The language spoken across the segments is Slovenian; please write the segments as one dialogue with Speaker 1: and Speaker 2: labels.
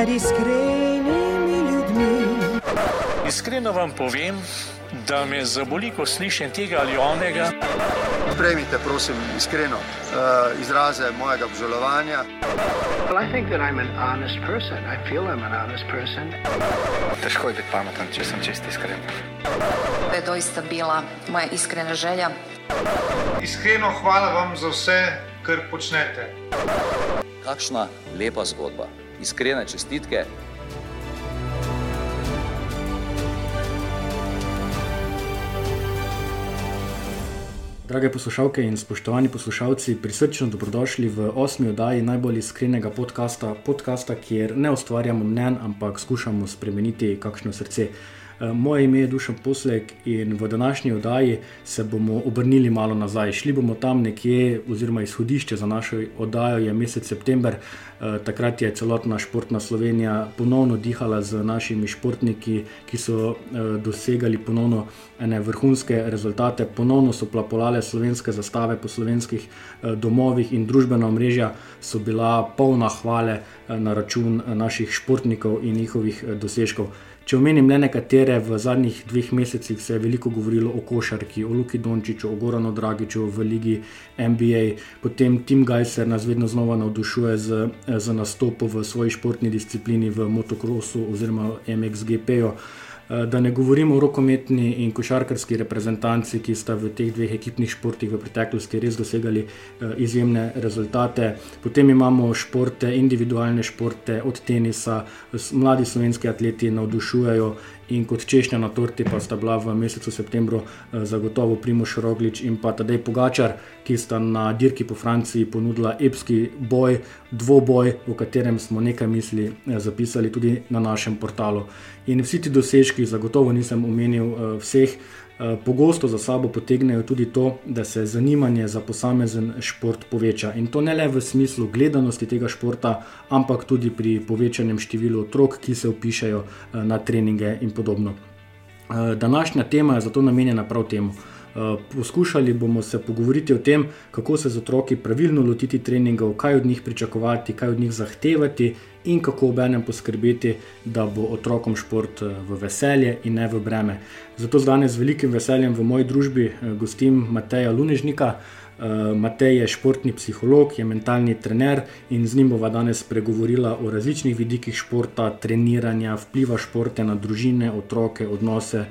Speaker 1: med iskrenimi ljudmi.
Speaker 2: Iskreno vam povem, da me zaboli, ko slišim tega ali onega.
Speaker 3: Prejmite, prosim, iskreno uh, izraze mojega obžalovanja.
Speaker 4: Well, I think that I'm an honest person. I feel I'm an honest person.
Speaker 5: Težko je biti pameten, če sem čest iskren.
Speaker 6: To je doista bila moja iskrena želja.
Speaker 7: Iskreno hvala vam za vse, kar počnete.
Speaker 8: Kakšna lepa zgodba, iskrene čestitke.
Speaker 9: Drage poslušalke in spoštovani poslušalci, prisrčno dobrodošli v osmi oddaji najbolj iskrenega podcasta, podcasta, kjer ne ustvarjamo mnen, ampak skušamo spremeniti kakšno srce. Eh, Moje ime je Dušan Poslek in v današnji oddaji se bomo obrnili malo nazaj. Šli bomo tam nekje, oziroma izhodišče za našo oddajo je mesec september. Eh, Takrat je celotna športna Slovenija ponovno dihala z našimi športniki, ki so eh, dosegali ponovno ene vrhunske rezultate, ponovno so plapolale slovenske zastave po slovenskih domovih in družbena omrežja so bila polna hvale na račun naših športnikov in njihovih dosežkov. Če omenim le nekatere, v zadnjih dveh mesecih se je veliko govorilo o košarki, o Luki Dončiću, o Goranu Dragiču v ligi NBA, potem Tim Geiser nas vedno znova navdušuje z, z nastopom v svoji športni disciplini v motokrosu oziroma MXGP-ju. Eh, Da ne govorimo o rokometni in košarkarski reprezentanci, ki sta v teh dveh ekipnih športih v preteklosti res dosegali eh, izjemne rezultate. Potem imamo športe, individualne športe, od tenisa, mladi slovenski atleti navdušujejo in kot češnja na torti pa sta bila v mesecu septembru eh, zagotovo Primoš Roglič in pa Tadej Pogačar, ki sta na dirki po Franciji ponudila epski boj, dvoboj, v katerem smo nekaj misli eh, zapisali tudi na našem portalu. In vsi ti dosežki, zagotovo nisem omenil eh, vseh, eh, pogosto za sabo potegnejo tudi to, da se zanimanje za posamezen šport poveča. In to ne le v smislu gledanosti tega športa, ampak tudi pri povečanem številu otrok, ki se upišajo eh, na treninge in podobno. Eh, Današnja tema je zato namenjena prav temu. Eh, Poskušali bomo se pogovoriti o tem, kako se z otroki pravilno lotiti treningov, kaj od njih pričakovati, kaj od njih zahtevati in kako obenem poskrbeti, da bo otrokom šport eh, v veselje in ne v breme. Zato z danes z velikim veseljem v moji družbi eh, gostim Mateja Lunežnika. Eh, Matej je športni psiholog, je mentalni trener in z njim bova danes spregovorila o različnih vidikih športa, treniranja, vpliva športa na družine, otroke, odnose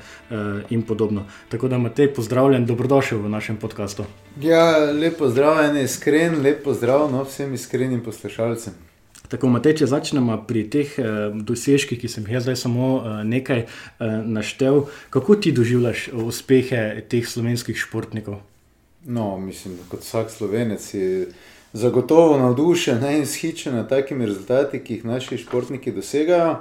Speaker 9: in podobno. Tako da, Matej, pozdravljen, dobrodošel v našem podkastu.
Speaker 10: Ja, lepo zdrav, en iskren, lepo zdrav no, vsem iskrenim poslušalcem.
Speaker 9: Tako, Matej, če začnemo pri teh eh, dosežkih, ki sem jih zdaj samo eh, nekaj eh, naštel, kako ti doživljaš uspehe teh slovenskih športnikov?
Speaker 10: No, mislim, kot vsak slovenec je zagotovo navdušen ne, in shičen nad takimi rezultati, ki jih naši športniki dosegajo.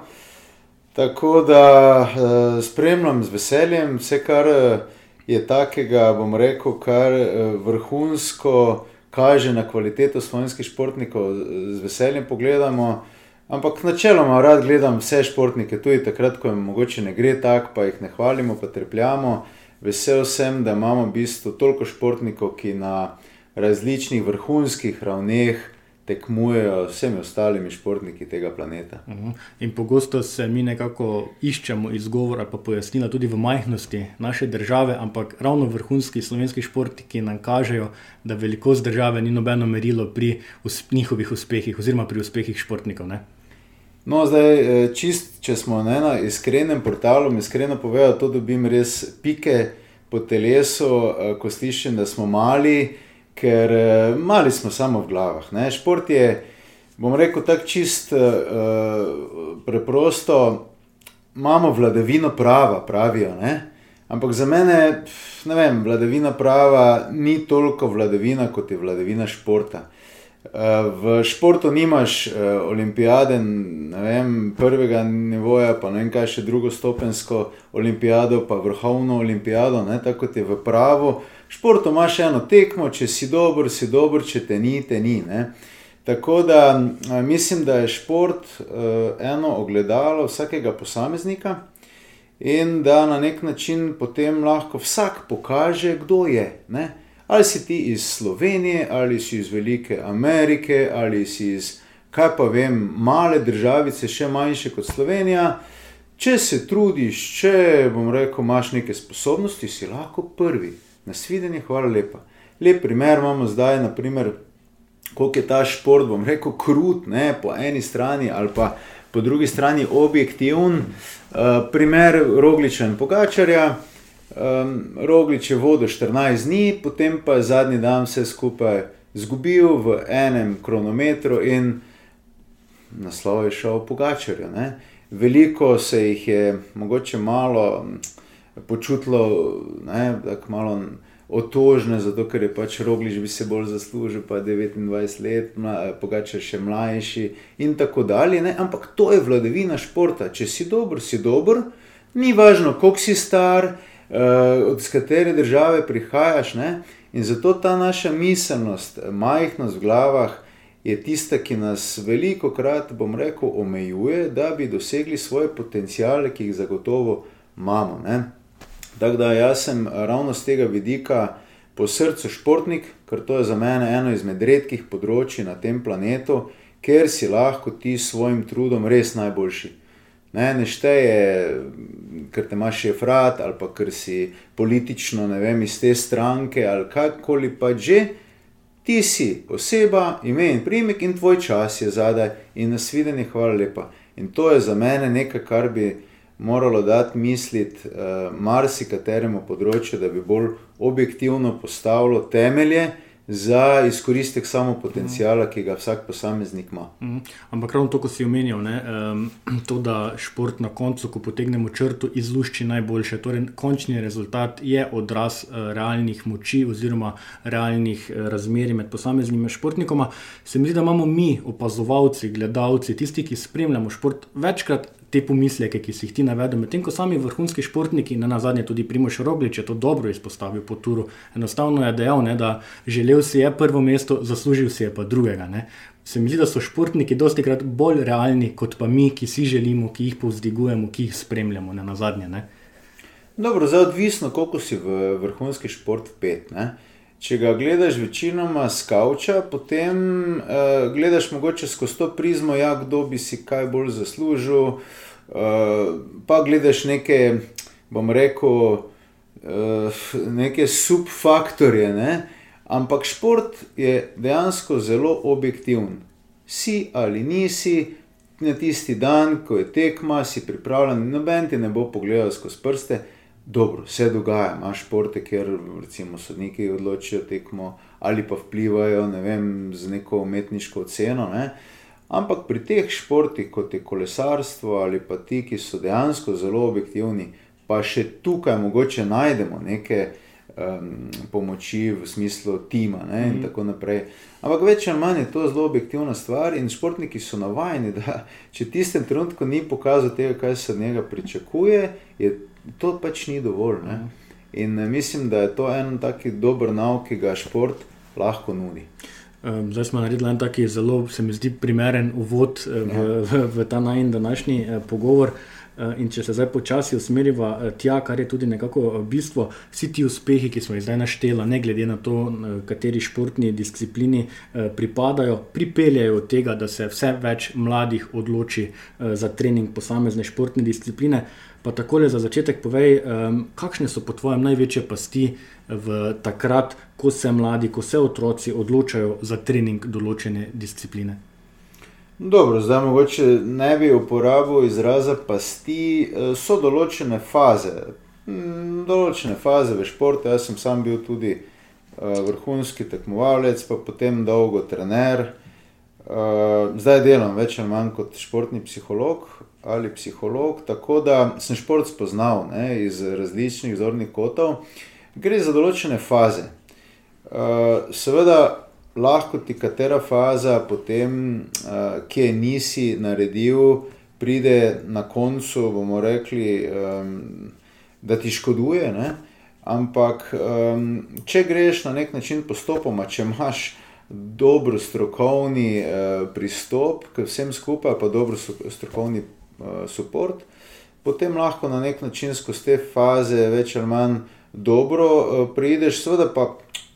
Speaker 10: Tako da eh, spremljam z veseljem vse, kar eh, je takega, bom rekel, kar eh, vrhunsko kaže na kvaliteto slovenskih športnikov, z veseljem pogledamo. Ampak načeloma rad gledam vse športnike, tudi takrat, ko jim mogoče ne gre tako, pa jih ne hvalimo, pa trpljamo. Vesel sem, da imamo v bistvu toliko športnikov, ki na različnih vrhunskih ravneh tekmujejo s vsemi ostalimi športniki tega planeta.
Speaker 9: Mhm. In pogosto se mi nekako iščemo izgovor ali pa pojasnila tudi v majhnosti naše države, ampak ravno vrhunski slovenski športniki nam kažejo, da velikost države ni nobeno merilo pri us njihovih uspehih oziroma pri uspehih športnikov. Ne?
Speaker 10: No, zdaj, eh, čist, če smo na enem iskrenem portalu, iskreno povedo, to dobim res pike po telesu, eh, ko slišim, da smo mali, ker eh, mali smo samo v glavah. Ne? Šport je, bom rekel, tako čist uh, preprosto, imamo vladavino prava, pravijo. Ne? Ampak za mene, pf, ne vem, vladavina prava ni toliko vladavina, kot je vladavina športa. Eh, V športu nimaš eh, olimpijade, ne vem, prvega nivoja, pa ne vem kaj še drugostopensko olimpijado, pa vrhovno olimpijado, ne, tako kot je v pravu. V športu imaš eno tekmo, če si dober, si dober, če te ni, te ni. Ne. Tako da mislim, da je šport eh, eno ogledalo vsakega posameznika in da na nek način potem lahko vsak pokaže, kdo je. Ne. Ali si ti iz Slovenije, ali si iz Velike Amerike, ali si iz kaj pa vem, male državice, še manjše kot Slovenija. Če se trudiš, če bom rekel, imaš neke sposobnosti, si lahko prvi. Nasvidenje, hvala lepa. Lep primer imamo zdaj, naprimer, koliko je ta šport, bom rekel, krut, ne, po eni strani ali pa po drugi strani objektivn. Uh, primer Rogliča in Pogačarja. Um, Roglič je vodil 14 dni, potem pa je zadnji dan vse skupaj izgubil v enem kronometru in naslov je šel Pogačarju. Ne. Veliko se jih je mogoče malo počutilo, tako malo otožne, zato ker je pač Roglič bi se bolj zaslužil, pa 29 let, pogača še mlajši in tako dalje. Ne? Ampak to je vladavina športa. Če si dober, si dober, ni važno, koliko si star, uh, od katere države prihajaš. Ne? In zato ta naša miselnost, majhnost v glavah. Je tista, ki nas veliko krat, bom rekel, omejuje, da bi dosegli svoje potencijale, ki jih zagotovo imamo. Ne? Tako da jaz sem ravno z tega vidika po srcu športnik, ker to je za mene eno izmed redkih področji na tem planetu, ker si lahko ti s svojim trudom res najboljši. Ne, ne šteje, ker te imaš šefrat ali pa ker si politično ne vem, iz te stranke ali kakorkoli pa že. Ti si oseba, ime in primek in tvoj čas je zadaj in nasvidenje, hvala lepa. In to je za mene nekaj, kar bi moralo dati misliti uh, marsikateremu področju, da bi bolj objektivno postavilo temelje za izkoristek samo potencijala, ki ga vsak posameznik ima.
Speaker 9: Mm. Ampak ravno to, ko si omenil, ne, um, to, da šport na koncu, ko potegnemo črto, izlušči najboljše. Torej, končni rezultat je odraz uh, realnih moči oziroma realnih uh, razmerij med posameznimi športnikoma. Se mi zdi, da imamo mi, opazovalci, gledalci, tisti, ki spremljamo šport, večkrat te pomisleke, ki si jih ti navedel, medtem ko sami vrhunski športniki, na zadnje tudi Primoš Roglič, je to dobro izpostavil po turu. Enostavno je dejal, ne, da želel si je prvo mesto, zaslužil si je pa drugega. Ne. Se mi zdi, da so športniki dosti krat bolj realni kot pa mi, ki si želimo, ki jih povzdigujemo, ki jih spremljamo ne, na zadnje. Ne.
Speaker 10: Dobro, zdaj odvisno, koliko si v vrhunski šport vpet. Če ga gledaš večinoma z kavča, potem uh, gledaš mogoče skozi to prizmo, ja, kdo bi si kaj bolj zaslužil. Uh, pa gledaš neke, bom rekel, uh, neke subfaktorje. Ne? Ampak šport je dejansko zelo objektiven. Si ali nisi, na tisti dan, ko je tekma, si pripravljen, noben ti ne bo pogledal skozi prste. Dobro, vse dogaja, imaš športe, kjer recimo sodniki odločijo tekmo ali pa vplivajo ne vem, z neko umetniško oceno. Ne? Ampak pri teh športih, kot je kolesarstvo ali pa ti, ki so dejansko zelo objektivni, pa še tukaj mogoče najdemo neke um, pomoči v smislu tima ne? in mm. tako naprej. Ampak več ali manj je to zelo objektivna stvar in športniki so navajeni, da če v tistem trenutku ni pokazal tega, kaj se od njega pričakuje, je to pač ni dovolj. Ne? In eh, mislim, da je to en taki dober nauk, ki ga šport lahko nudi.
Speaker 9: Zdaj smo naredili en taki zelo, se mi zdi, primeren uvod eh, v, ja. v, v ta najmenj današnji eh, pogovor. In če se zdaj počasi usmeriva tja, kar je tudi nekako bistvo, vsi ti uspehi, ki smo jih zdaj našteli, ne glede na to, kateri športni disciplini pripadajo, pripeljajo do tega, da se vse več mladih odloči za trening posamezne športne discipline. Pa tako le za začetek povej, um, kakšne so po tvojem največje pasti v takrat, ko se mladi, ko se otroci odločajo za trening določene discipline?
Speaker 10: Dobro, zdaj mogoče ne bi uporabil izraza pasti, e, so določene faze. Mm, določene faze v športu, jaz sem sam bil tudi e, vrhunski tekmovalec, pa potem dolgo trener. Zdaj delam več ali manj kot športni psiholog, ali psiholog, tako da sem šport spoznal ne, iz različnih zornih kotov. Gre za določene faze. Uh, seveda, lahko ti katera faza, potem, uh, ki je nisi naredil, pride na koncu, bomo rekli, um, da ti škoduje. Ne? Ampak, um, če greš na nek način postopoma, če imaš dobro strokovni uh, pristop k vsem skupaj, pa dobro strokovni podporo, uh, potem lahko na nek način skozi te faze več ali manj dobro uh, prideš, seveda pa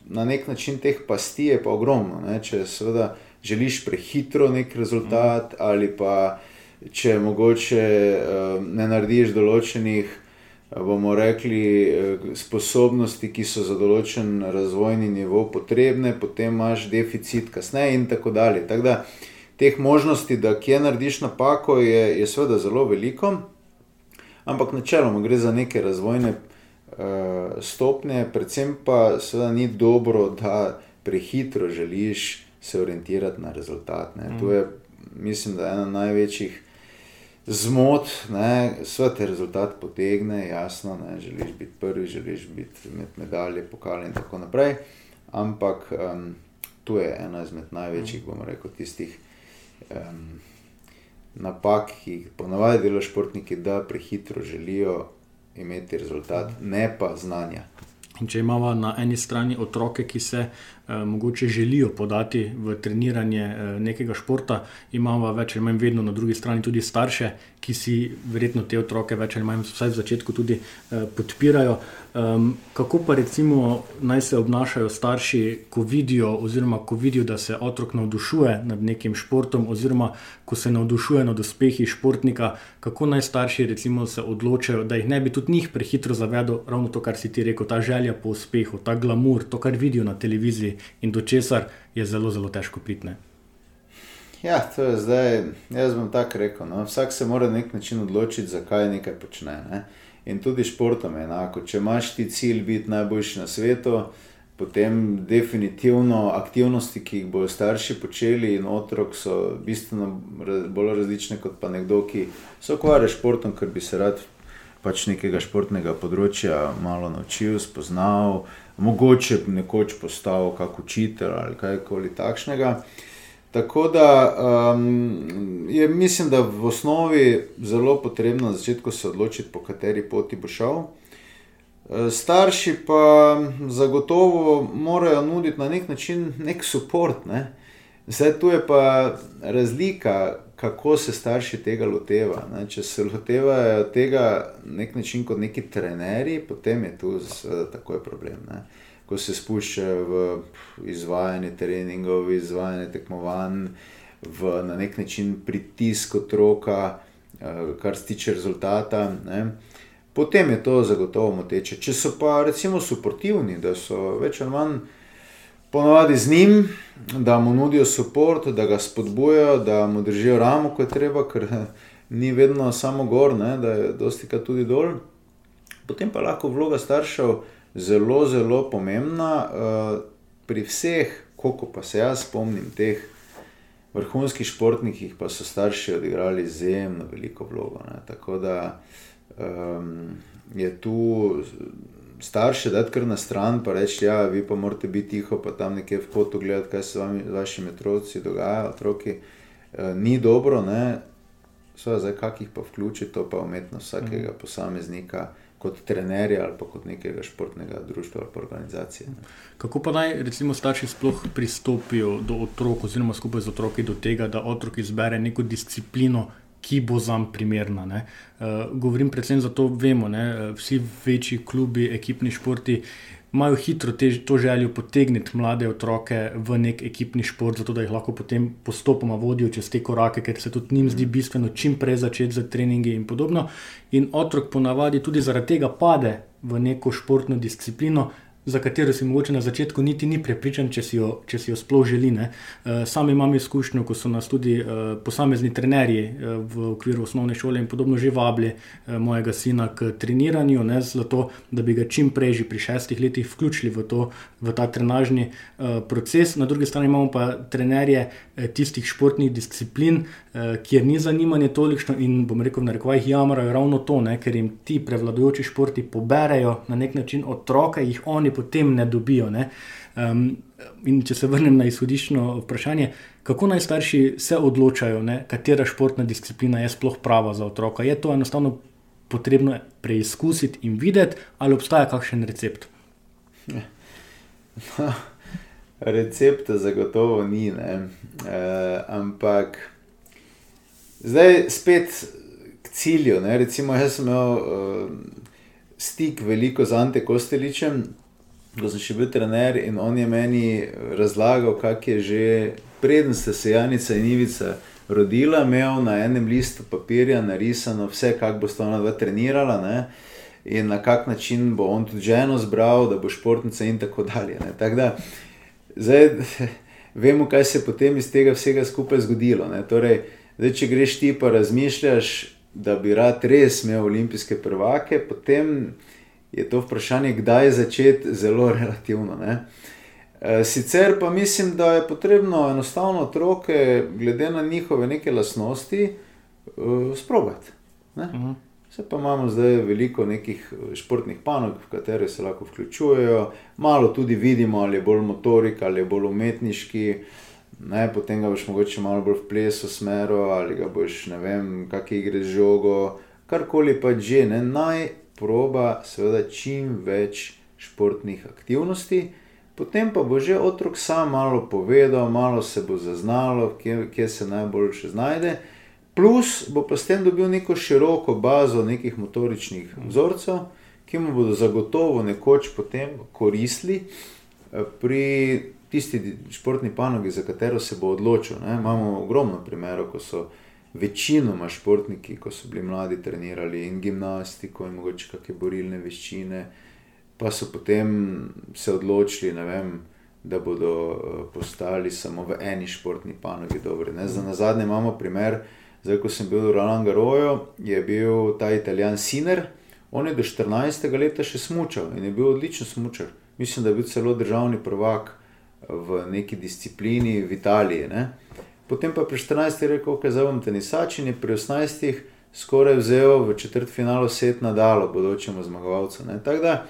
Speaker 10: na nek način teh pasti je pa ogromno. Ne? Če seveda želiš prehitro nek rezultat, ali pa če mogoče uh, ne narediš določenih, bomo rekli, sposobnosti, ki so za določen razvojni nivo potrebne, potem imaš deficit kasneje in tako dalje. Tak da, teh možnosti, da kje narediš napako, je, je seveda zelo veliko, ampak načeloma gre za neke razvojne uh, stopnje, predvsem pa seveda ni dobro, da prehitro želiš se orientirati na rezultat. Mm. To je, mislim, da ena največjih zmot, vse te rezultate potegne, jasno, ne, želiš biti prvi, želiš biti med medalje, pokali in tako naprej. Ampak um, to je ena izmed največjih, bomo rekel, tistih napak, ki jih ponavadi delajo športniki, da prehitro želijo imeti rezultat, ne pa znanja.
Speaker 9: In če imamo na eni strani otroke, ki se eh, mogoče želijo podati v treniranje eh, nekega športa, imamo več ali manj vedno na drugi strani tudi starše, ki si verjetno te otroke več ali manj vsaj v začetku tudi eh, podpirajo. Um, kako pa recimo naj se obnašajo starši, ko vidijo, oziroma ko vidijo, da se otrok navdušuje nad nekim športom, oziroma ko se navdušuje nad uspehi športnika, kako naj starši recimo se odločajo, da jih ne bi tudi njih prehitro zavedel, ravno to, kar si ti rekel, ta želja po uspehu, ta glamur, to, kar vidijo na televiziji in do česar je zelo, zelo težko pitne.
Speaker 10: Ja, to je zdaj, jaz bom tako rekel. No? Vsak se mora na nek način odločiti, zakaj nekaj počne. Ne? In tudi športom je enako. Če imaš ti cilj biti najboljši na svetu, potem definitivno aktivnosti, ki jih bodo starši počeli in otrok, so bistveno bolj različne kot pa nekdo, ki se ukvarja s športom, ker bi se rad pač nekega športnega področja malo naučil, spoznal, mogoče nekoč postal kak učitelj ali kajkoli takšnega. Tako da um, je, mislim, da v osnovi zelo potrebno na začetku se odločiti, po kateri poti bo šel. E, starši pa zagotovo morajo nuditi na nek način nek podpor. Ne? Zdaj tu je pa razlika, kako se starši tega lotevajo. Če se lotevajo tega na nek način kot neki trenerji, potem je tu tako je problem. Ne? Ko se spuščajo v izvajanje treningov, izvajanje tekmovanj, v na nek način pritisk otroka, eh, kar se tiče rezultata. Ne. Potem je to zagotovo moteče. Če so pa recimo suportivni, da so več ali manj ponovadi z njim, da mu nudijo podporo, da ga spodbujajo, da mu držijo ramo, ko je treba, ker ni vedno samo gor, ne, da je dosti krat tudi dol. Potem pa lahko vloga staršev zelo, zelo pomembna. Uh, pri vseh, koliko pa se jaz spomnim, teh vrhunskih športnikih, pa so starši odigrali izjemno veliko vlogo. Ne. Tako da um, je tu starše dati kar na stran, pa reči, da ja, vi pa morate biti tiho, pa tam nekje v kotu gledati, kaj se vami, z vašimi otroci dogaja. Otroki, uh, ni dobro, ne. Sveda, zdaj, kak jih pa vključi, to pa umetnost vsakega mm. posameznika kot trenerja ali pa kot nekega športnega društva ali organizacije. Ne.
Speaker 9: Kako pa naj recimo starši sploh pristopijo do otrok, oziroma skupaj z otroki do tega, da otrok izbere neko disciplino, ki bo za njim primerna. Uh, govorim predvsem zato, da vemo, da vsi večji klubi, ekipni športi imajo hitro te, to željo potegniti mlade otroke v nek ekipni šport, zato da jih lahko potem postopoma vodijo čez te korake, ker se tudi njim zdi bistveno čim prej začeti z treningi in podobno. In otrok ponavadi tudi zaradi tega pade v neko športno disciplino, za katero si mogoče na začetku niti ni prepričan, če si jo, če si jo sploh želi. Eh, sam imam izkušnjo, ko so nas tudi eh, posamezni trenerji eh, v okviru osnovne šole in podobno že vabili mojega sina k treniranju, ne, zato da bi ga čim prej, pri šestih letih, vključili v, to, v ta trenažni proces. Na drugi strani imamo pa trenerje tistih športnih disciplin, kjer ni zanimanje tolikšno in bom rekel, da jih jamrajo ravno to, ne, ker jim ti prevladujoči športi poberejo na nek način otroke, jih oni potem ne dobijo. Ne? Um, in če se vrnem na izhodiščno vprašanje, kako naj starši se odločajo, ne, katera športna disciplina je sploh prava za otroka? Je to enostavno potrebno preizkusiti in videti, ali obstaja kakšen recept?
Speaker 10: No, recepta zagotovo ni, e, ampak zdaj spet k cilju. Ne. Recimo, jaz sem imel uh, stik veliko z Ante Kosteličem ko sem še bil trener in on je meni razlagal, kak je že preden ste se Janica in Ivica rodila, imel na enem listu papirja narisano vse, kako bo sta ona dva trenirala. Ne? In na kak način bo on tudi ženo zbral, da bo športnica, in tako dalje. ne. Tako da, zdaj, vemo, kaj se je potem iz tega vsega skupaj zgodilo. ne. Torej, zdaj, če greš ti pa razmišljaš, da bi rad res imel olimpijske prvake, potem je to vprašanje, kdaj začeti, zelo relativno. Ne. E, Sicer pa mislim, da je potrebno enostavno otroke, glede na njihove neke lastnosti, uh, sprobati. ne. Vse pa imamo zdaj veliko nekih eh, športnih panog, v katere se lahko vključujejo, malo tudi vidimo, ali je bolj motorika ali je bolj umetniški. Ne, potem ga boš mogoče malo bolj v plesu smeru, ali ga boš, ne vem, kakšne igre z žogo, karkoli pa že. Ne, naj proba, seveda, čim več športnih aktivnosti, potem pa bo že otrok sam malo povedal, malo se bo zaznalo, kje, kje se najbolj še znajde. Plus bo pa s tem dobil neko široko bazo nekih motoričnih vzorcev, ki mu bodo zagotovo nekoč potem koristili eh, pri tisti športni panogi, za katero se bo odločil. Ne. Imamo ogromno primerov, ko so večinoma športniki, ko so bili mladi, trenirali in gimnastiko, in mogoče kakšne borilne veščine, pa so potem se odločili, vem, da bodo eh, postali samo v eni športni panogi dobri. Ne. Za nazadnje imamo primer, zdaj ko sem bil v Roland Garrosu, je bil ta italijan Siner, on je do 14. leta še smučal in je bil odličen smučar. Mislim, da je bil celo državni prvak v neki disciplini v Italiji. Ne. Potem pa pri 14. rekel, da zdaj bom tenisač in je pri 18. skoraj vzel v četrt finalu set nadalo, bodočemu zmagovalcu. Tako da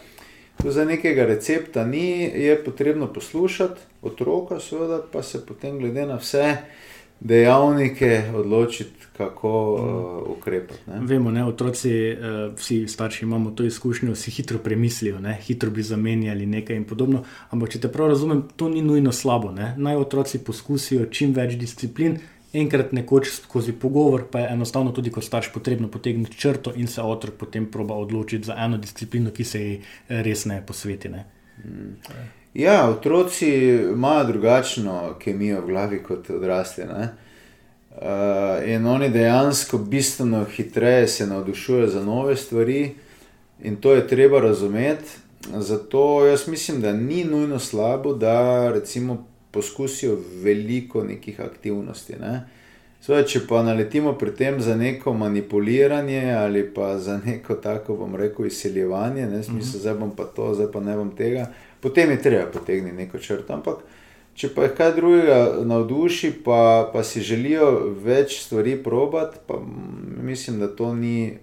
Speaker 10: tu za nekega recepta ni, je potrebno poslušati otroka, seveda pa se potem glede na vse dejavnike odločiti, kako uh, ukrepati. Ne.
Speaker 9: Vemo, ne, otroci, eh, vsi starši imamo to izkušnjo, si hitro premislijo, ne, hitro bi zamenjali nekaj in podobno. Ampak, če te prav razumem, to ni nujno slabo. Ne. Naj otroci poskusijo čim več disciplin, enkrat nekoč skozi pogovor, pa je enostavno tudi kot starš potrebno potegniti črto in se otrok potem proba odločiti za eno disciplino, ki se ji eh, res ne posveti. Ne.
Speaker 10: Ja, otroci imajo drugačno kemijo v glavi kot odrasli. Ne? Uh, in oni dejansko bistveno hitreje se navdušujejo za nove stvari, in to je treba razumeti. Zato jaz mislim, da ni nujno slabo, da recimo poskusijo veliko nekih aktivnosti. Ne? Sveda, če pa naletimo pri tem za neko manipuliranje ali pa za neko tako, bom rekel, izsiljevanje, ne smisel, zdaj bom pa to, zdaj pa ne bom tega, potem je treba potegniti neko črto. Ampak, če pa jih kaj drugega navduši, pa, pa si želijo več stvari probati, pa mm, mislim, da to ni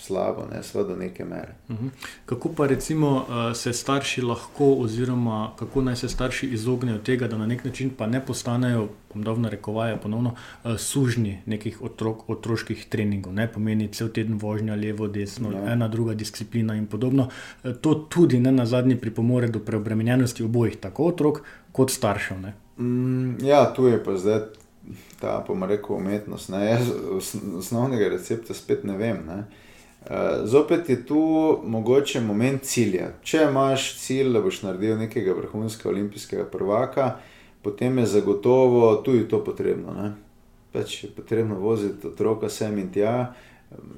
Speaker 10: slabo, ne sveda do neke mere.
Speaker 9: Mhm. Kako pa recimo eh, se starši lahko, oziroma kako naj se starši izognejo tega, da na nek način pa ne postanejo, bom dal narekovaje, ponovno eh, sužnji nekih otrok, otroških treningov, ne pomeni cel teden vožnja levo, desno,
Speaker 10: Ja.
Speaker 9: ena druga disciplina in podobno. Eh, To tudi ne na zadnji pripomore do preobremenjenosti obojih, tako otrok kot staršev. Ne?
Speaker 10: Mm, ja, tu je pa zdaj ta, bomo rekel, umetnost. Ne? Jaz os, osnovnega recepta spet ne vem. Ne? Uh, zopet je tu mogoče moment cilja. Če imaš cilj, da boš naredil nekega vrhunskega olimpijskega prvaka, potem je zagotovo tudi to potrebno. Ne? Pač je potrebno voziti otroka sem in tja.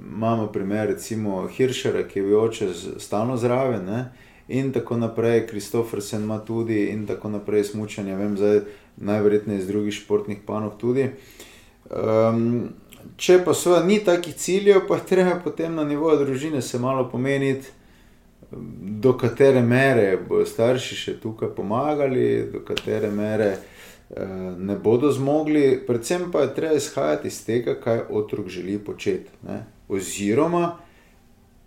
Speaker 10: Imamo primer, recimo Hiršera, ki je bil oče stalno zraven. In tako naprej, Kristofersen ima tudi, in tako naprej, smučanje, vem, zdaj najverjetneje iz drugih športnih panog tudi. Um, če pa seveda ni takih ciljev, pa je treba potem na nivoju družine se malo pomeniti, do katere mere bodo starši še tukaj pomagali, do katere mere eh, ne bodo zmogli. Predvsem pa je treba izhajati iz tega, kaj otrok želi početi. Ne? Oziroma,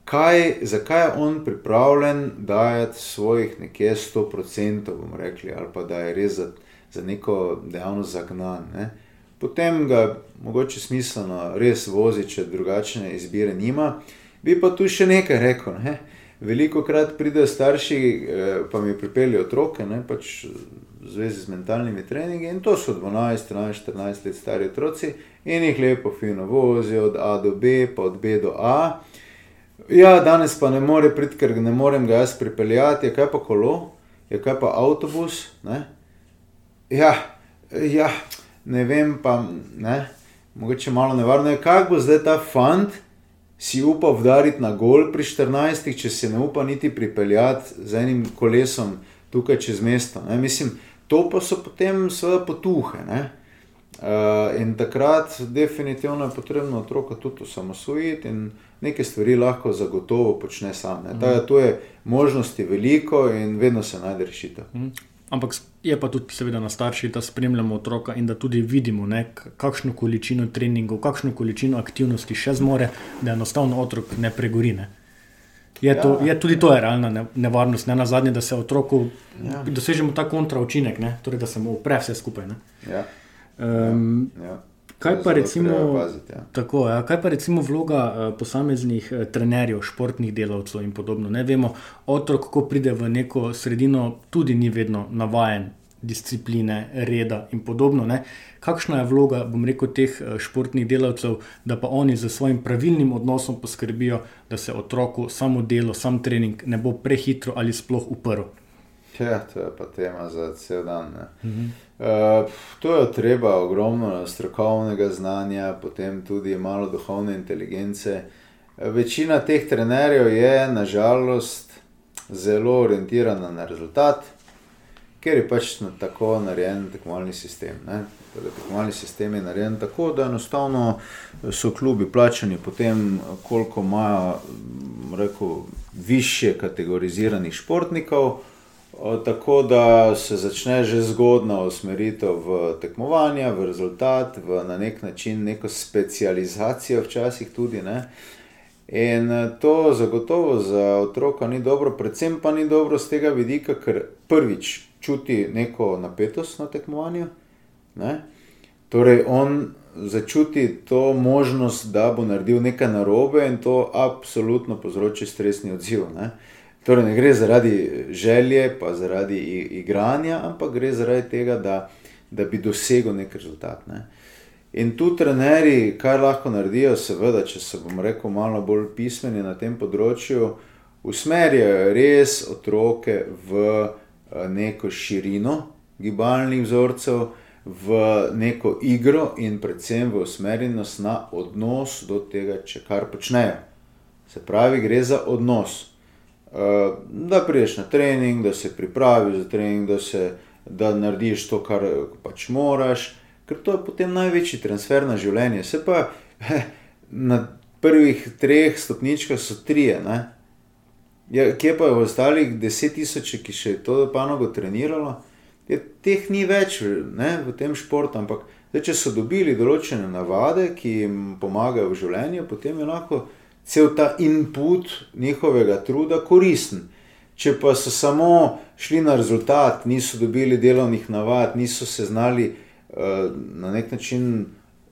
Speaker 10: kaj, zakaj je on pripravljen dajati svojih nekje 100%, bomo rekli, ali pa da je res za, za neko dejavnost zagnan. Ne? Potem ga mogoče smiselno res vozi, če drugačne izbire nima. Bi pa tu še nekaj rekel. Ne? Veliko krat pridejo starši, eh, pa mi pripeljejo otroke, ne, pač v zvezi z mentalnimi treningi, in to so 12, 13, 14 let stari otroci, in jih lepo, fino vozijo od A do B, pa od B do A. Ja, danes pa ne more priti, ker ne morem ga jaz pripeljati, ja, kaj pa kolo. je kaj pa avtobus. Ne? Ja, ja, ne vem, pa ne, mogoče malo nevarno je, kako bo zdaj ta fant si upal vdariti na gol pri 14, če se ne upa niti pripeljati z enim kolesom tukaj čez mesto. Ne? Mislim, to pa so potem seveda potuhe. Ne? Uh, in takrat, definitivno je potrebno otroka tudi osamosvojiti in neke stvari lahko zagotovo počne sam. Mm. Tako, to je možnosti veliko in vedno se najde rešitev. Mm.
Speaker 9: Ampak je pa tudi, seveda, na starših, da spremljamo otroka in da tudi vidimo, ne, kakšno količino treningov, kakšno količino aktivnosti še zmore, da enostavno otrok ne pregori. Ne. Je, ja. to, je tudi to je realna nevarnost, ne na zadnje, da se otroku ja. dosežemo ta kontraučinek, torej da se mu upre vse skupaj.
Speaker 10: Ja.
Speaker 9: Um, ja. Ja. Kaj pa, recimo, paziti, ja. tako, ja, kaj pa recimo vloga uh, posameznih uh, trenerjev, športnih delavcev in podobno? Ne vemo, otrok, ko pride v neko sredino, tudi ni vedno navaden discipline, reda in podobno. Ne? Kakšna je vloga, bom rekel, teh uh, športnih delavcev, da pa oni z svojim pravilnim odnosom poskrbijo, da se otroku samo delo, sam trening ne bo prehitro ali sploh uprl?
Speaker 10: Ja, to je pa tema za cel dan. Mhm. Uh, to je treba ogromno strokovnega znanja, potem tudi malo duhovne inteligence. Večina teh trenerjev je nažalost zelo orientirana na rezultat, ker je pač na tako narejen tekmovalni sistem. Torej, tekmovalni sistem je narejen tako, da enostavno so klubi plačani potem, koliko imajo rekel, više kategoriziranih športnikov tako da se začne že zgodna usmeritev v tekmovanja, v rezultat, v na nek način neko specializacijo, včasih tudi. Ne? In eh, to zagotovo za otroka ni dobro, predvsem pa ni dobro z tega vidika, ker prvič čuti neko napetost na tekmovanju. Ne? Torej, on začuti to možnost, da bo naredil nekaj narobe, in to absolutno povzroči stresni odziv. Ne? Torej, ne gre zaradi želje, pa zaradi igranja, ampak gre zaradi tega, da, da bi dosegel nek rezultat. Ne. In tu trenerji, kaj lahko naredijo, seveda, če se bom rekel, malo bolj pismeni na tem področju, usmerjajo res otroke v neko širino gibalnih vzorcev, v neko igro in predvsem v usmerjenost na odnos do tega, če kar počnejo. Se pravi, gre za odnos. Eh, da priješ na trening, da se pripraviš za trening, da, se, da narediš to, kar pač moraš, ker to je potem največji transfer na življenje. Se pa na prvih treh stopničkah so trije. Ja, kje pa je v ostalih deset tisoč, ki še to panogo treniralo, je, teh ni več ne, v tem športu, ampak zdaj, če so dobili določene navade, ki jim pomagajo v življenju, potem je lahko cel ta input njihovega truda koristen. Če pa so samo šli na rezultat, niso dobili delovnih navad, niso se znali uh, na nek način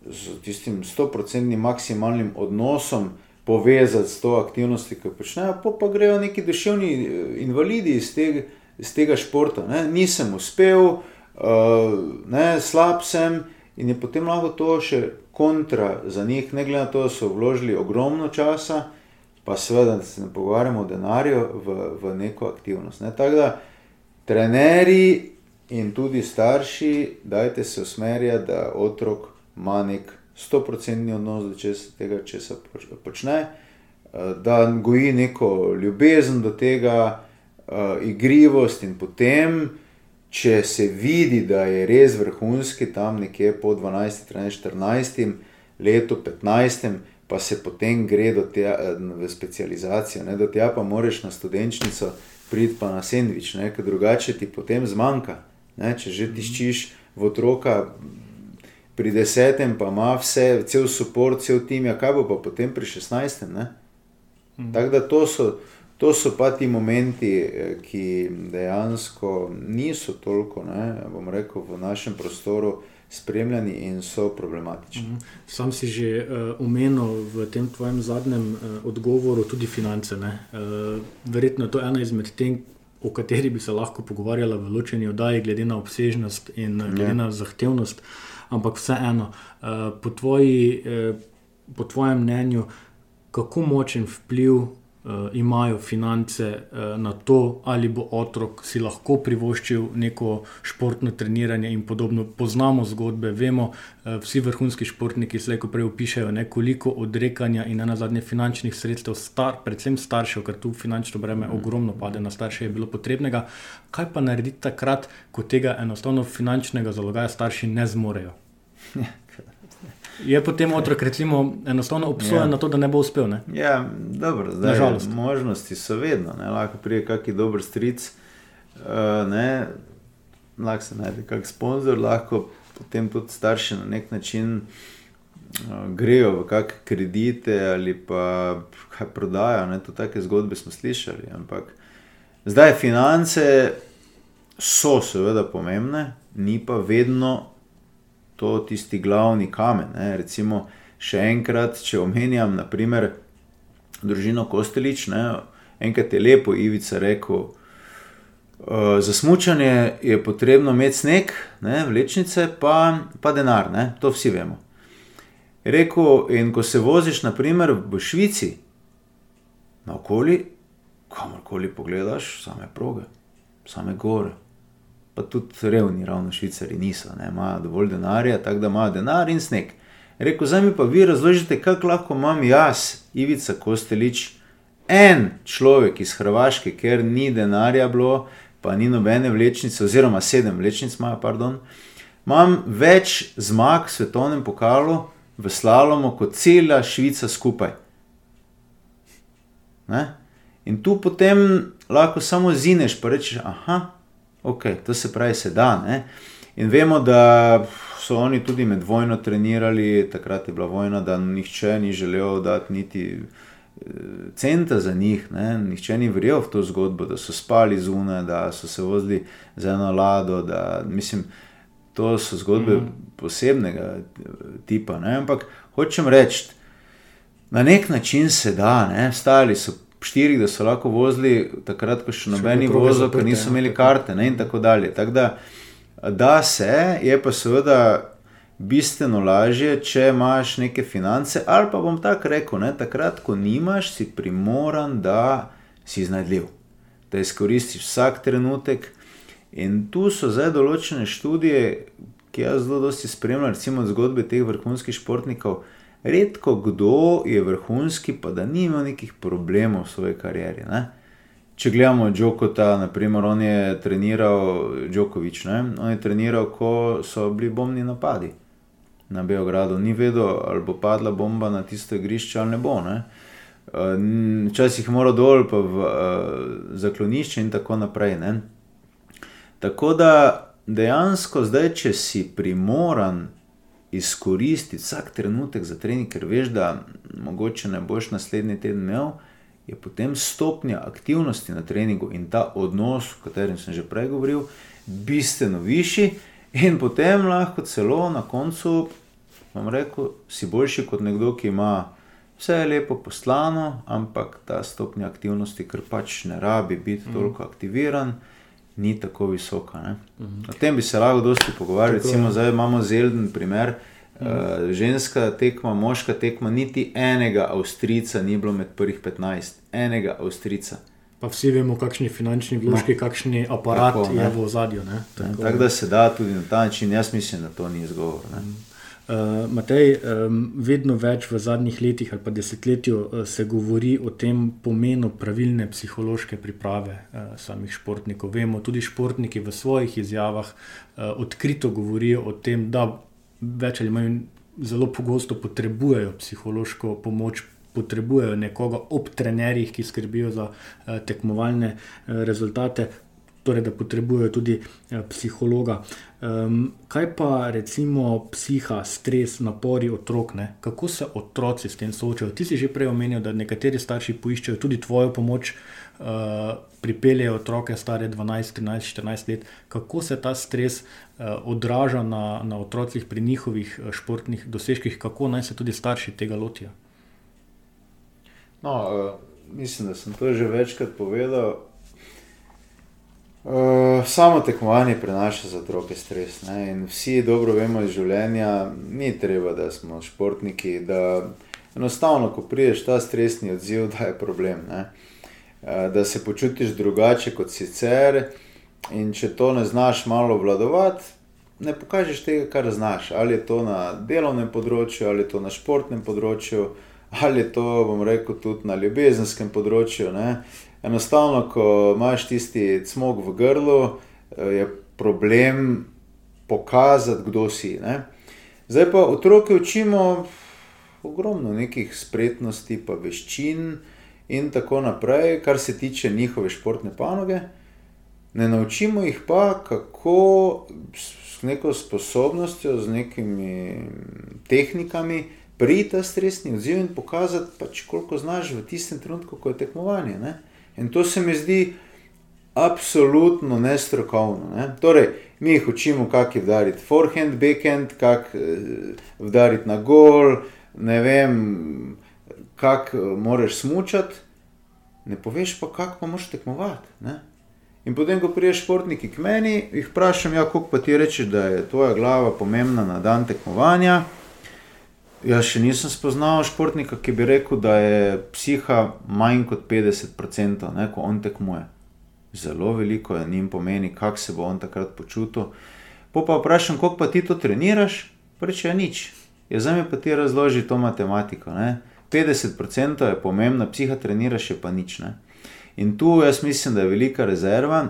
Speaker 10: z tistim 100-odstotnim maksimalnim odnosom povezati s to aktivnostjo, ki jo počnejo, pa, pa grejo neki duševni eh, invalidi iz tega, iz tega športa. Ne? Nisem uspel, uh, ne, slab sem in je potem lahko to še kontra za njih, ne glede na to, da so vložili ogromno časa, pa seveda, da se ne pogovarjamo o denarju v, v neko aktivnost. Ne. Tako da, trenerji in tudi starši, dajte se usmerjati, da otrok ima nek 100% odnos do tega, če se počne, da goji neko ljubezen do tega, igrivost in potem če se vidi, da je res vrhunski tam nekje po 12, 13, 14, letu 15, pa se potem gre do tega v specializacijo, ne, do tega pa moraš na studenčnico priti pa na sendvič, ne, ker drugače ti potem zmanjka. Ne, če že tiščiš v otroka pri desetem, pa ima vse, cel suport, cel tim, ja, kaj bo pa potem pri šestnajstem. Mhm. Tako da to so. To so pa ti momenti, eh, ki dejansko niso toliko, ne, bom rekel, v našem prostoru spremljani in so problematični. Mhm.
Speaker 9: Sam si že omenil uh, v tem tvojem zadnjem uh, odgovoru tudi finance. Uh, verjetno je to ena izmed tem, o kateri bi se lahko pogovarjala v ločeni oddaji, glede na obsežnost in uh, glede na zahtevnost. Ampak vseeno, uh, po, tvoji, uh, po tvojem mnenju, kako močen vpliv imajo finance uh, na to, ali bo otrok si lahko privoščil neko športno treniranje in podobno. Poznamo zgodbe, vemo, uh, vsi vrhunski športniki se lahko prej opišajo, ne, koliko odrekanja in na zadnje finančnih sredstev, star, predvsem staršev, ker tu finančno breme mm. ogromno pade na starše, je bilo potrebnega. Kaj pa narediti takrat, ko tega enostavno finančnega zalogaja starši ne zmorejo? Je potem otrok, recimo, enostavno obsojen ja. na to, da ne bo uspel. Ne?
Speaker 10: Ja, dobro, zdaj, Nažalost. Možnosti so vedno, ne? lahko pride kakšen dober stric, uh, lahko se najde kakšen sponzor, lahko potem tudi starši na nek način uh, grejo v kakšne kredite ali pa kaj prodajo. Ne? To take zgodbe smo slišali. Ampak zdaj finance so seveda pomembne, ni pa vedno to tisti glavni kamen. Ne. Recimo, še enkrat, če omenjam, naprimer, družino Kostelič, ne, enkrat je lepo Ivica rekel. Uh, za smutanje je potrebno imeti sneg, ne, vlečnice, pa, pa denar, ne, to vsi vemo. Rekl, in ko se voziš, naprimer v Švici, na okoli, kamorkoli pogledaš, same proge, same gore, pa tudi revni, ravno švicari niso, ne, imajo dovolj denarja, tako da imajo denar in sneg. Rekl, zdaj mi pa vi razložite, kako lahko imam jaz, Ivica Kostelič, en človek iz Hrvaške, ker ni denarja bilo, pa ni nobene vlečnice, oziroma sedem vlečnic imajo, pardon, imam več zmag v svetovnem pokalu v slalomu kot cela Švica skupaj. Ne? In tu potem lahko samo zineš, pa rečeš, aha, Ok, to se pravi, se da. Ne? In vemo, da so oni tudi med vojno trenirali, takrat je bila vojna, da nihče ni želel dati niti eh, centa za njih, ne? nihče ni verjel v to zgodbo, da so spali zunaj, da so se vozili za eno lado. Da, mislim, to so zgodbe mm. posebnega eh, tipa. Ne? Ampak hočem reči, na nek način se da, ne? stali so štirih, da so lahko vozili, takrat, ko še nobeni vozili, ker niso imeli ja. karte. Ne, in tako dalje. Tak da, da se, je pa seveda bistveno lažje, če imaš neke finance. Ali pa bom tako rekel, ne, takrat, ko nimaš, si primoran, da si iznajdljiv, da izkoristiš vsak trenutek. In tu so zdaj določene študije, ki jaz zelo dosti spremljam, recimo zgodbe teh vrhunskih športnikov. Redko kdo je vrhunski, pa da nima nekih problemov v svoji karieri. Ne? Če gledamo Džokota, naprimer, on je treniral, Džokovič, ne? on je treniral, ko so bili bombni napadi na Beogradu, ni vedel, ali bo padla bomba na tisto igrišče ali ne bo. Ne? Včasih je moral dol, pa v uh, zaklonišče in tako naprej. Ne? Tako da dejansko zdaj, če si primoran izkoristiti vsak trenutek za trening, ker veš, da mogoče ne boš naslednji teden imel, je potem stopnja aktivnosti na treningu in ta odnos, o katerem sem že prej govoril, bistveno višji, in potem lahko celo na koncu, vam rekel, si boljši kot nekdo, ki ima. Vse je lepo poslano, ampak ta stopnja aktivnosti, ker pač ne rabi biti mm. toliko aktiviran, ni tako visoka. Mm -hmm. O tem bi se lahko dosti pogovarjali. Recimo, zdaj imamo zelen primer. Mm -hmm. uh, ženska tekma, moška tekma, niti enega Avstrijca ni bilo med prvih 15, enega Avstrijca.
Speaker 9: Pa vsi vemo, kakšni finančni vložki, no. kakšni aparat tako, je v ozadju.
Speaker 10: Tako. tako da se da tudi na ta način, jaz mislim, da to ni izgovor. Mm.
Speaker 9: Uh, Matej, um, vedno več v zadnjih letih ali pa desetletju uh, se govori o tem pomenu pravilne psihološke priprave uh, samih športnikov. Vemo, tudi športniki v svojih izjavah uh, odkrito govorijo o tem, da več ali manj zelo pogosto potrebujejo psihološko pomoč. Potrebujejo nekoga ob trenerjih, ki skrbijo za uh, tekmovalne uh, rezultate, torej da potrebujejo tudi uh, psihologa. Um, kaj pa recimo psiha, stres, napori otrok, ne? kako se otroci s tem soočajo? Ti si že prej omenil, da nekateri starši poiščejo tudi tvojo pomoč, uh, pripeljejo otroke stare 12, 13, 14 let. Kako se ta stres uh, odraža na, na otrocih pri njihovih športnih dosežkih, kako naj se tudi starši tega lotijo?
Speaker 10: No, uh, mislim, da sem to že večkrat povedal. Uh, samo tekmovanje prenaša za otroke stres. Ne? In vsi dobro vemo iz življenja, ni treba, da smo športniki, da enostavno, ko prideš ta stresni odziv, da je problem. Ne? Eh, da se počutiš drugače kot sicer, in če to ne znaš malo vladovati, ne pokažeš tega, kar znaš. Ali je to na delovnem področju, ali je to na športnem področju, ali je to, bom rekel, tudi na ljubezenskem področju. Ne? Enostavno, ko imaš tisti cmog v grlu, eh, je problem pokazati, kdo si. Ne? Zdaj pa otroke učimo ogromno nekih spretnosti, pa veščin in tako naprej, kar se tiče njihove športne panoge. Ne naučimo jih pa, kako s neko sposobnostjo, z nekimi tehnikami priti ta stresni odziv in pokazati, pač, koliko znaš v tistem trenutku, ko je tekmovanje. Ne? In to se mi zdi absolutno nestrokovno. Ne? Torej, mi jih učimo, kako je vdariti forehand, backhand, kako eh, vdariti na gol, ne vem, kako eh, moraš smučati, ne poveš pa, kako pa moraš tekmovati. Ne? In potem, ko priješ športniki k meni, jih vprašam, ja, kako pa ti rečeš, da je tvoja glava pomembna na dan tekmovanja. Jaz še nisem spoznal športnika, ki bi rekel, da je psiha manj kot 50%, ne, ko on tekmuje. Zelo veliko je njim pomeni, kako se bo on takrat počutil. Po pa vprašam, kako pa ti to treniraš, reče ja, nič. Ja, zdaj mi pa ti razloži to matematiko. Ne. 50% je pomembna, psiha treniraš, pa nič. Ne. In tu jaz mislim, da je velika rezerva.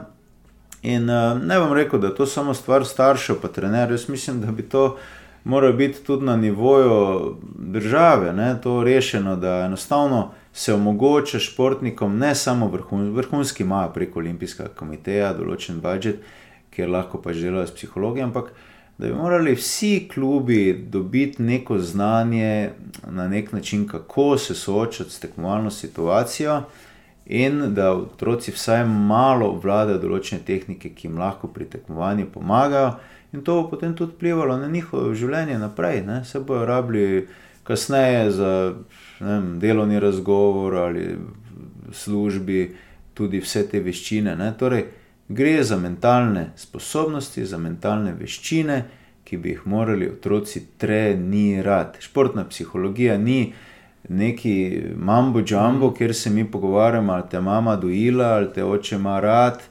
Speaker 10: In uh, ne bom rekel, da je to samo stvar staršev, pa trenerjev. Jaz mislim, da bi to moralo biti tudi na nivoju države, ne, to rešeno, da enostavno se omogoča športnikom, ne samo vrhun, vrhunski, imajo preko Olimpijskega komiteja določen budžet, kjer lahko pač delajo s psihologijo, ampak da bi morali vsi klubi dobiti neko znanje na nek način, kako se soočati s tekmovalno situacijo in da otroci vsaj malo obvladajo določene tehnike, ki jim lahko pri tekmovanju pomagajo, in to bo potem tudi vplivalo na njihovo življenje naprej. Ne? Se bojo rabili kasneje za vem, delovni razgovor ali službi, tudi vse te veščine. Ne? Torej, gre za mentalne sposobnosti, za mentalne veščine, ki bi jih morali otroci trenirati. Športna psihologija ni neki mambo mm. kjer se mi pogovarjamo, ali te mama dojila, ali te oče ima rad.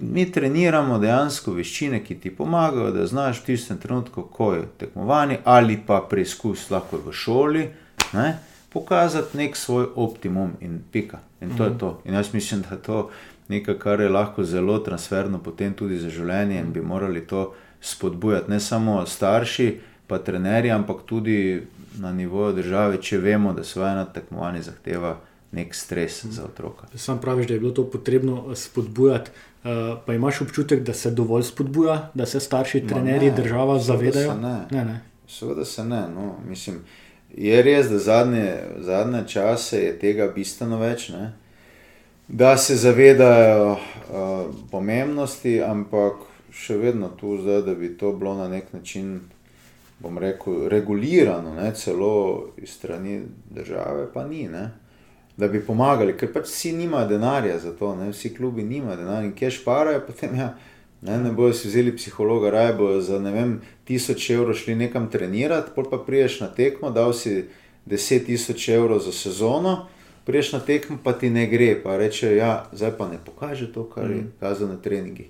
Speaker 10: Mi treniramo dejansko veščine, ki ti pomagajo, da znaš v tistem trenutku, ko je tekmovanje ali pa preizkus, lahko v šoli, ne, pokazati nek svoj optimum in pika. In to mm. je to. In jaz mislim, da je to nekaj, kar je lahko zelo transferno potem tudi za življenje in bi morali to spodbujati ne samo starši, pa trenerji, ampak tudi na nivoju države, če vemo, da svoje na tekmovanje zahteva nek stres za otroka.
Speaker 9: Sam praviš, da je bilo to potrebno eh, spodbujati. Uh, pa imaš občutek, da se dovolj spodbuja, da se starši, trenerji, ne, država zavedajo?
Speaker 10: Se ne. Ne, ne. Seveda se ne. No, mislim, je res, da zadnje, zadnje čase je tega bistveno več, ne? da se zavedajo uh, pomembnosti, ampak še vedno tu zdaj, da bi to bilo na nek način bom rekel, regulirano, ne, celo iz strani države, pa ni, ne, da bi pomagali, ker pač vsi nimajo denarja za to, ne, vsi klubi nimajo denarja in kje šparajo, potem ja, ne, ne bojo si vzeli psihologa, raje bojo za ne vem, tisoč evrov šli nekam trenirati, pol pa priješ na tekmo, dal si deset tisoč evrov za sezono. Priješ na tekmo, pa ti ne gre, pa reče, da ja, zdaj pa ne pokaže to, kar je mm. kazalo na treningih.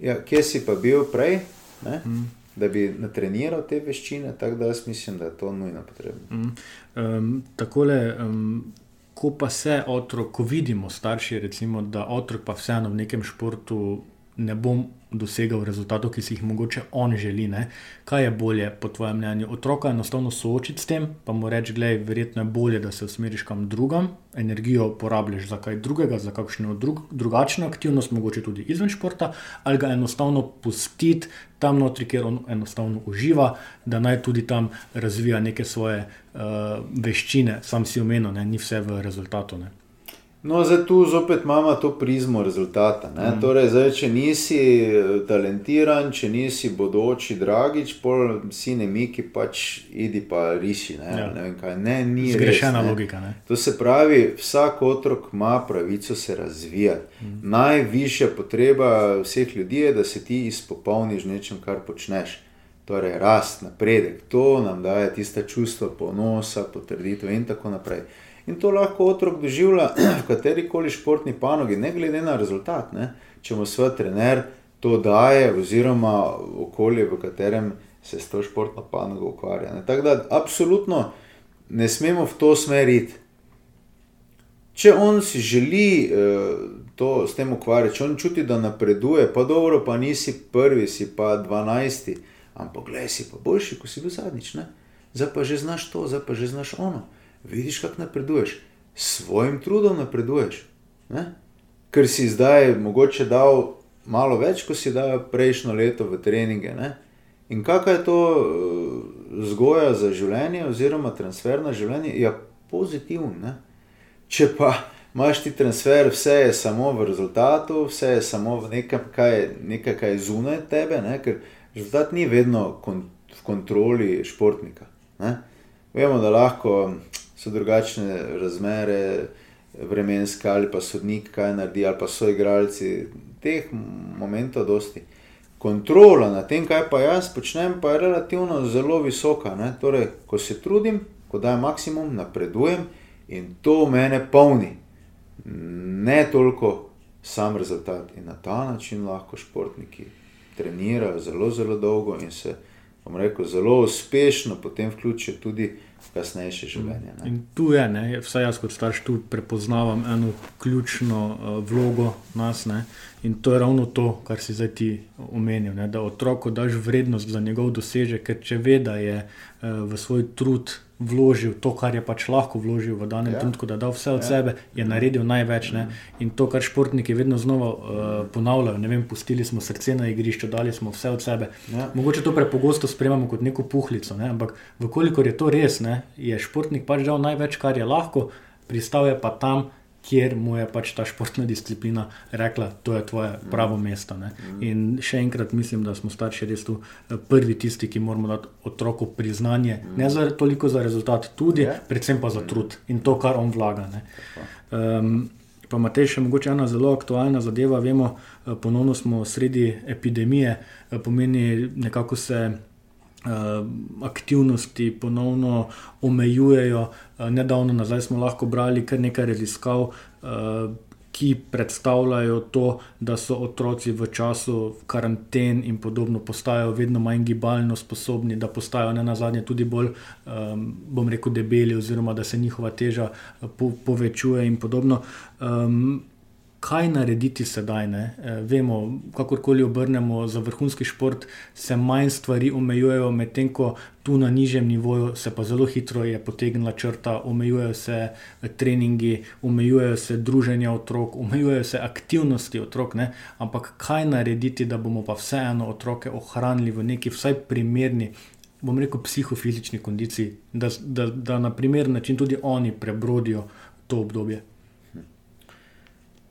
Speaker 10: Ja, kje si pa bil prej? Mm da bi natreniral te veščine, tako da jaz mislim, da je to nujno potrebno.
Speaker 9: Mm. Um, takole, um, ko pa se otrok, ko vidimo starši, recimo, da otrok pa vseeno v nekem športu ne bom dosegal rezultatov, ki si jih mogoče on želi. Ne? Kaj je bolje, po tvojem mnenju, otroka enostavno soočiti s tem, pa mu reči, da je verjetno bolje, da se usmeriš kam drugam, energijo porabiš za kaj drugega, za kakšno drug, drugačno aktivnost, mogoče tudi izven športa, ali ga enostavno pustiti tam notri, kjer on enostavno uživa, da naj tudi tam razvija neke svoje uh, veščine, sam si omenil, ni vse v rezultatu. Ne?
Speaker 10: No, zdaj tu zopet imamo to prizmo rezultata. Mm. Torej, zdaj, če nisi eh, talentiran, če nisi bodoči, dragič, pol si ne miki, pač idi pa riši. Ne? Ja. Ne kaj, ne,
Speaker 9: Zgrešena res, logika. Ne?
Speaker 10: To se pravi, vsak otrok ima pravico se razvijati. Mm. Najvišja potreba vseh ljudi je, da se ti izpopolniš nečem, kar počneš. torej rast, napredek, to nam daje tiste čustva ponosa, potrditev in tako naprej. In to lahko otrok doživlja v kateri koli športni panogi, ne glede na rezultat. Ne? Če mu svoj trener to daje, oziroma okolje, v katerem se s to športno panogo ukvarja. Ne? Tako da, absolutno ne smemo v to smer iti. Če on si želi uh, to s tem ukvarjati, če on čuti, da napreduje, pa dobro, pa nisi prvi, si pa dvanajsti, ampak gledaj si pa boljši, kot si bil zadnjič. Ne? Zdaj pa že znaš to, zdaj pa že znaš ono. Vidiš, kako napreduješ, s svojim trudom napreduješ. Ne? Ker si zdaj mogoče dal malo več, kot si dal prejšnjo leto v treninge. Ne? In kakšna je to uh, vzgoja za življenje, oziroma transfer na življenje, je ja, pozitivna. Če pa imaš ti transfer, vse je samo v rezultatu, vse je samo v nekem, kar je, nekaj, kar je zunaj tebe, ne? ker rezultat ni vedno kon, v kontroli športnika. Ne? Vemo, da lahko so drugačne razmere, vremenske ali pa sodnik, kaj naredi, ali pa so igralci. Teh momentov dosti. Kontrola nad tem, kaj pa jaz počnem, pa je relativno zelo visoka. Torej, ko se trudim, ko dajem maksimum, napredujem. In to mene polni, ne toliko sam rezultat. In na ta način lahko športniki trenirajo zelo, zelo dolgo in se, bom rekel, zelo uspešno potem vključijo tudi v kasnejše življenje. Ne.
Speaker 9: In tu je, ne, vsaj jaz kot starš tu prepoznavam eno ključno uh, vlogo nas. Ne, in to je ravno to, kar si zdaj ti omenil, ne, da otroku daš vrednost za njegov dosežek, ker če ve, da je uh, v svoj trud vložil to, kar je pač lahko vložil v danem ja. trenutku, da je dal vse od ja. sebe, je naredil največ. Ne? In to, kar športniki vedno znova uh, ponavljajo, ne vem, pustili smo srce na igrišču, dali smo vse od sebe. Ja. Mogoče to prepogosto sprejemamo kot neko puhlico, ne? ampak vkolikor je to res, ne? je športnik pač dal največ, kar je lahko, pristal je pa tam, kjer mu je pač ta športna disciplina rekla, da je tvoje pravo mesto. Ne. In še enkrat mislim, da smo starši res tu eh, prvi tisti, ki moramo dati otroku priznanje, ne za, toliko za rezultat, tudi, predvsem pa za trud in to, kar on vlaga. Um, pa Matej, še mogoče ena zelo aktualna zadeva. Vemo, eh, ponovno smo sredi epidemije, eh, pomeni nekako se. Eh, aktivnosti ponovno omejujejo. Eh, nedavno nazaj smo lahko brali kar nekaj raziskav, eh, ki predstavljajo to, da so otroci v času karanten in podobno postajajo vedno manj gibalno sposobni, da postajajo ne na zadnje tudi bolj, bom rekel, debeli, oziroma da se njihova teža povečuje in podobno kaj narediti sedaj. E, vemo, kakorkoli obrnemo za vrhunski šport, se manj stvari omejujejo, medtem ko tu na nižjem nivoju se pa zelo hitro je potegnila črta, omejujejo se e, treningi, omejujejo se druženja otrok, omejujejo se aktivnosti otrok. Ne? Ampak kaj narediti, da bomo pa vseeno otroke ohranili v neki vsaj primerni. Bom rekel, psihofizični kondiciji, da, da, da na primer način tudi oni prebrodijo to obdobje.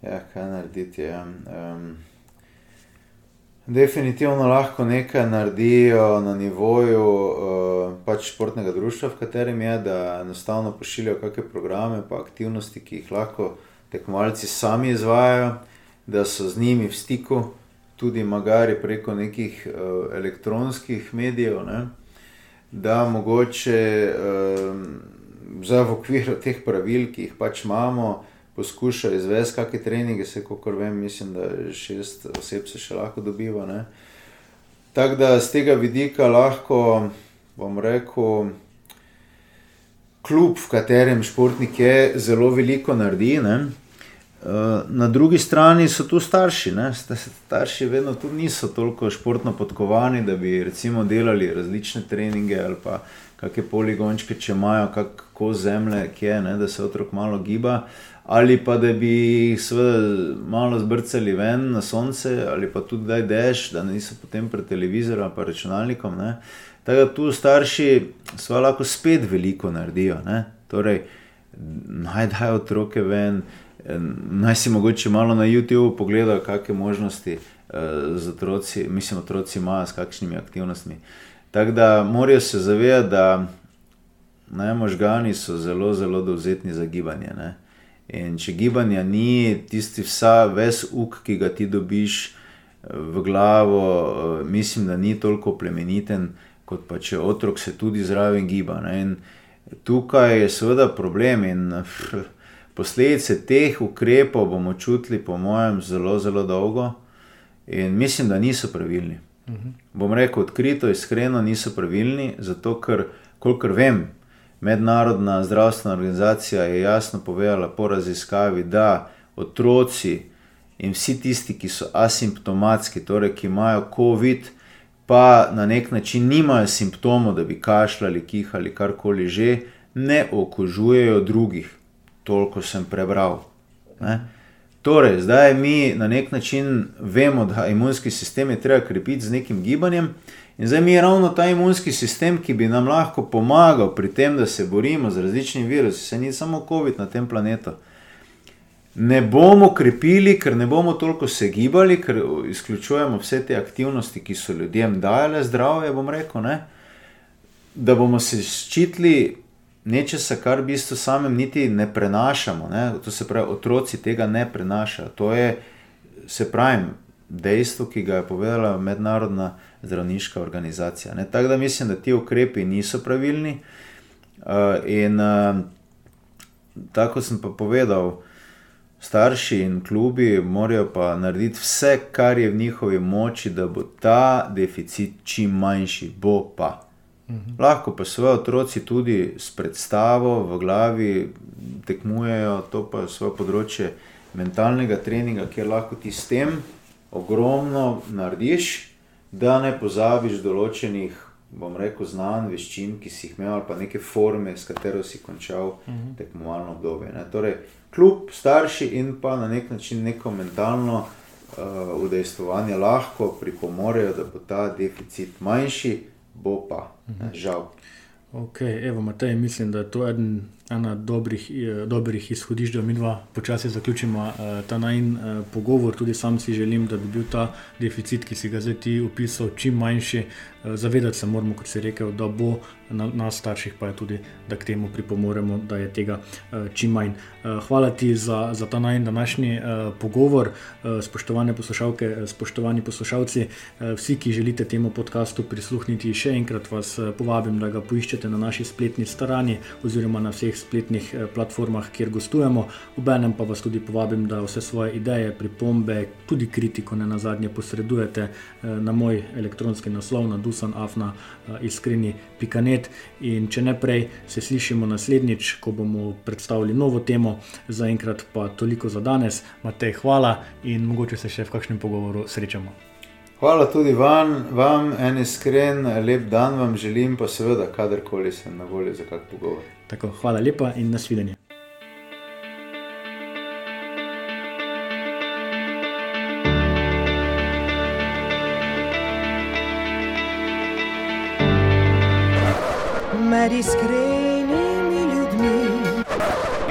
Speaker 10: Ja, kaj narediti? Ja. Um, definitivno lahko nekaj naredijo na nivoju uh, pač športnega društva, v katerem je, da enostavno pošiljajo kakšne programe, pa aktivnosti, ki jih lahko tekmovalci sami izvajajo, da so z njimi v stiku, tudi magari preko nekih uh, elektronskih medijev. Ne? Da mogoče um, v okviru teh pravil, ki jih pač imamo, poskuša izvesti kakšne treninge, se kako vem, mislim, da šest oseb se še lahko dobiva. Ne? Tako da z tega vidika lahko, bom rekel, kljub, v katerem športnik je, zelo veliko naredi. Ne? Eh, na drugi strani so tu starši. Ne? Starši vedno tudi niso toliko športno podkovani, da bi recimo delali različne treninge ali pa kakšne poligončke, če imajo kako zemlje, kje, ne? da se otrok malo giba. Uh, ali pa da bi jih malo zbrcali ven na sonce, ali pa tudi da je dež, da niso potem pred televizorjem ali računalnikom. Ne. Tako da tu starši lahko spet veliko naredijo. Ne. Torej, naj dajo otroke ven, naj si mogoče malo na YouTubu pogledajo, kakšne možnosti uh, z otroci, mislim, otroci imajo s kakšnimi aktivnostmi. Tako da morajo se zavedati, da ne, možgani so zelo, zelo dovzetni za gibanje. Ne. In če gibanja ni, tisti vsa, ves uk, ki ga ti dobiš, v glavo, eh, mislim, da ni toliko plemeniten, kot pa če otrok se tudi zraven giba. Ne. In tukaj je seveda problem in pff, posledice teh ukrepov bomo čutili, po mojem, zelo, zelo dolgo. In mislim, da niso pravilni. -huh. Bom rekel odkrito, iskreno, niso pravilni, zato ker, kolikor vem, Mednarodna zdravstvena organizacija je jasno povedala po raziskavi, da otroci in vsi tisti, ki so asimptomatski, torej ki imajo COVID, pa na nek način nimajo simptomov, da bi kašljali, kihali, karkoli že, ne okužujejo drugih. Toliko sem prebral. Ne? Torej, zdaj mi na nek način vemo, da imunski sistem je treba krepiti z nekim gibanjem. In zdaj mi je ravno ta imunski sistem, ki bi nam lahko pomagal pri tem, da se borimo z različnimi virusi, se ni samo COVID na tem planetu. Ne bomo krepili, ker ne bomo toliko se gibali, ker izključujemo vse te aktivnosti, ki so ljudem dajale zdravje, bom rekel, ne? da bomo se ščitili nečesa, kar v bistvu samem niti ne prenašamo. Ne? To se pravi, otroci tega ne prenašajo. To je, se pravi, dejstvo, ki ga je povedala mednarodna zdravniška organizacija. Tako da mislim, da ti ukrepi niso pravilni. Uh, in uh, tako sem pa povedal, starši in klubi morajo pa narediti vse, kar je v njihovi moči, da bo ta deficit čim manjši, bo pa. Uhum. Lahko pa svoje otroci tudi s predstavo v glavi tekmujejo, to pa je svoje področje mentalnega treninga, kjer lahko ti s tem ogromno narediš, da ne pozabiš določenih, bom rekel, znanj, veščin, ki si jih imel, ali pa neke forme, s katero si končal uh mhm. -huh. tekmovalno obdobje. Ne. Torej, kljub starši in pa na nek način neko mentalno uh, udejstvovanje lahko pripomorejo, da bo ta deficit manjši, bo pa, uh -huh. ne, mhm. žal.
Speaker 9: Ok, evo, Matej, mislim, da je to eden ena dobrih, eh, dobrih izhodišč, da mi dva počasi zaključimo eh, ta najn eh, pogovor. Tudi sam si želim, da bi bil ta deficit, ki si ga zdaj ti opisal, čim manjši. Zavedati se moramo, kot si rekel, da bo na nas starših, pa je tudi, da k temu pripomoremo, da je tega čim manj. Hvala ti za, za ta najn današnji pogovor, spoštovane poslušalke, spoštovani poslušalci. Vsi, ki želite temu podkastu prisluhniti, še enkrat vas povabim, da ga poiščete na naši spletni strani oziroma na vseh spletnih eh, platformah, kjer gostujemo. Obenem pa vas tudi povabim, da vse svoje ideje, pripombe, tudi kritiko ne na zadnje posredujete eh, na moj elektronski naslov, na dusanafna eh, iskreni.net. In če ne prej, se slišimo naslednjič, ko bomo predstavili novo temo. Zaenkrat pa toliko za danes. Matej, hvala in mogoče se še v kakšnem pogovoru srečamo.
Speaker 10: Hvala tudi vam, vam en iskren, lep dan vam želim, pa seveda, kadarkoli sem na voljo za kak pogovor.
Speaker 9: Tako, hvala lepa in nasvidenje.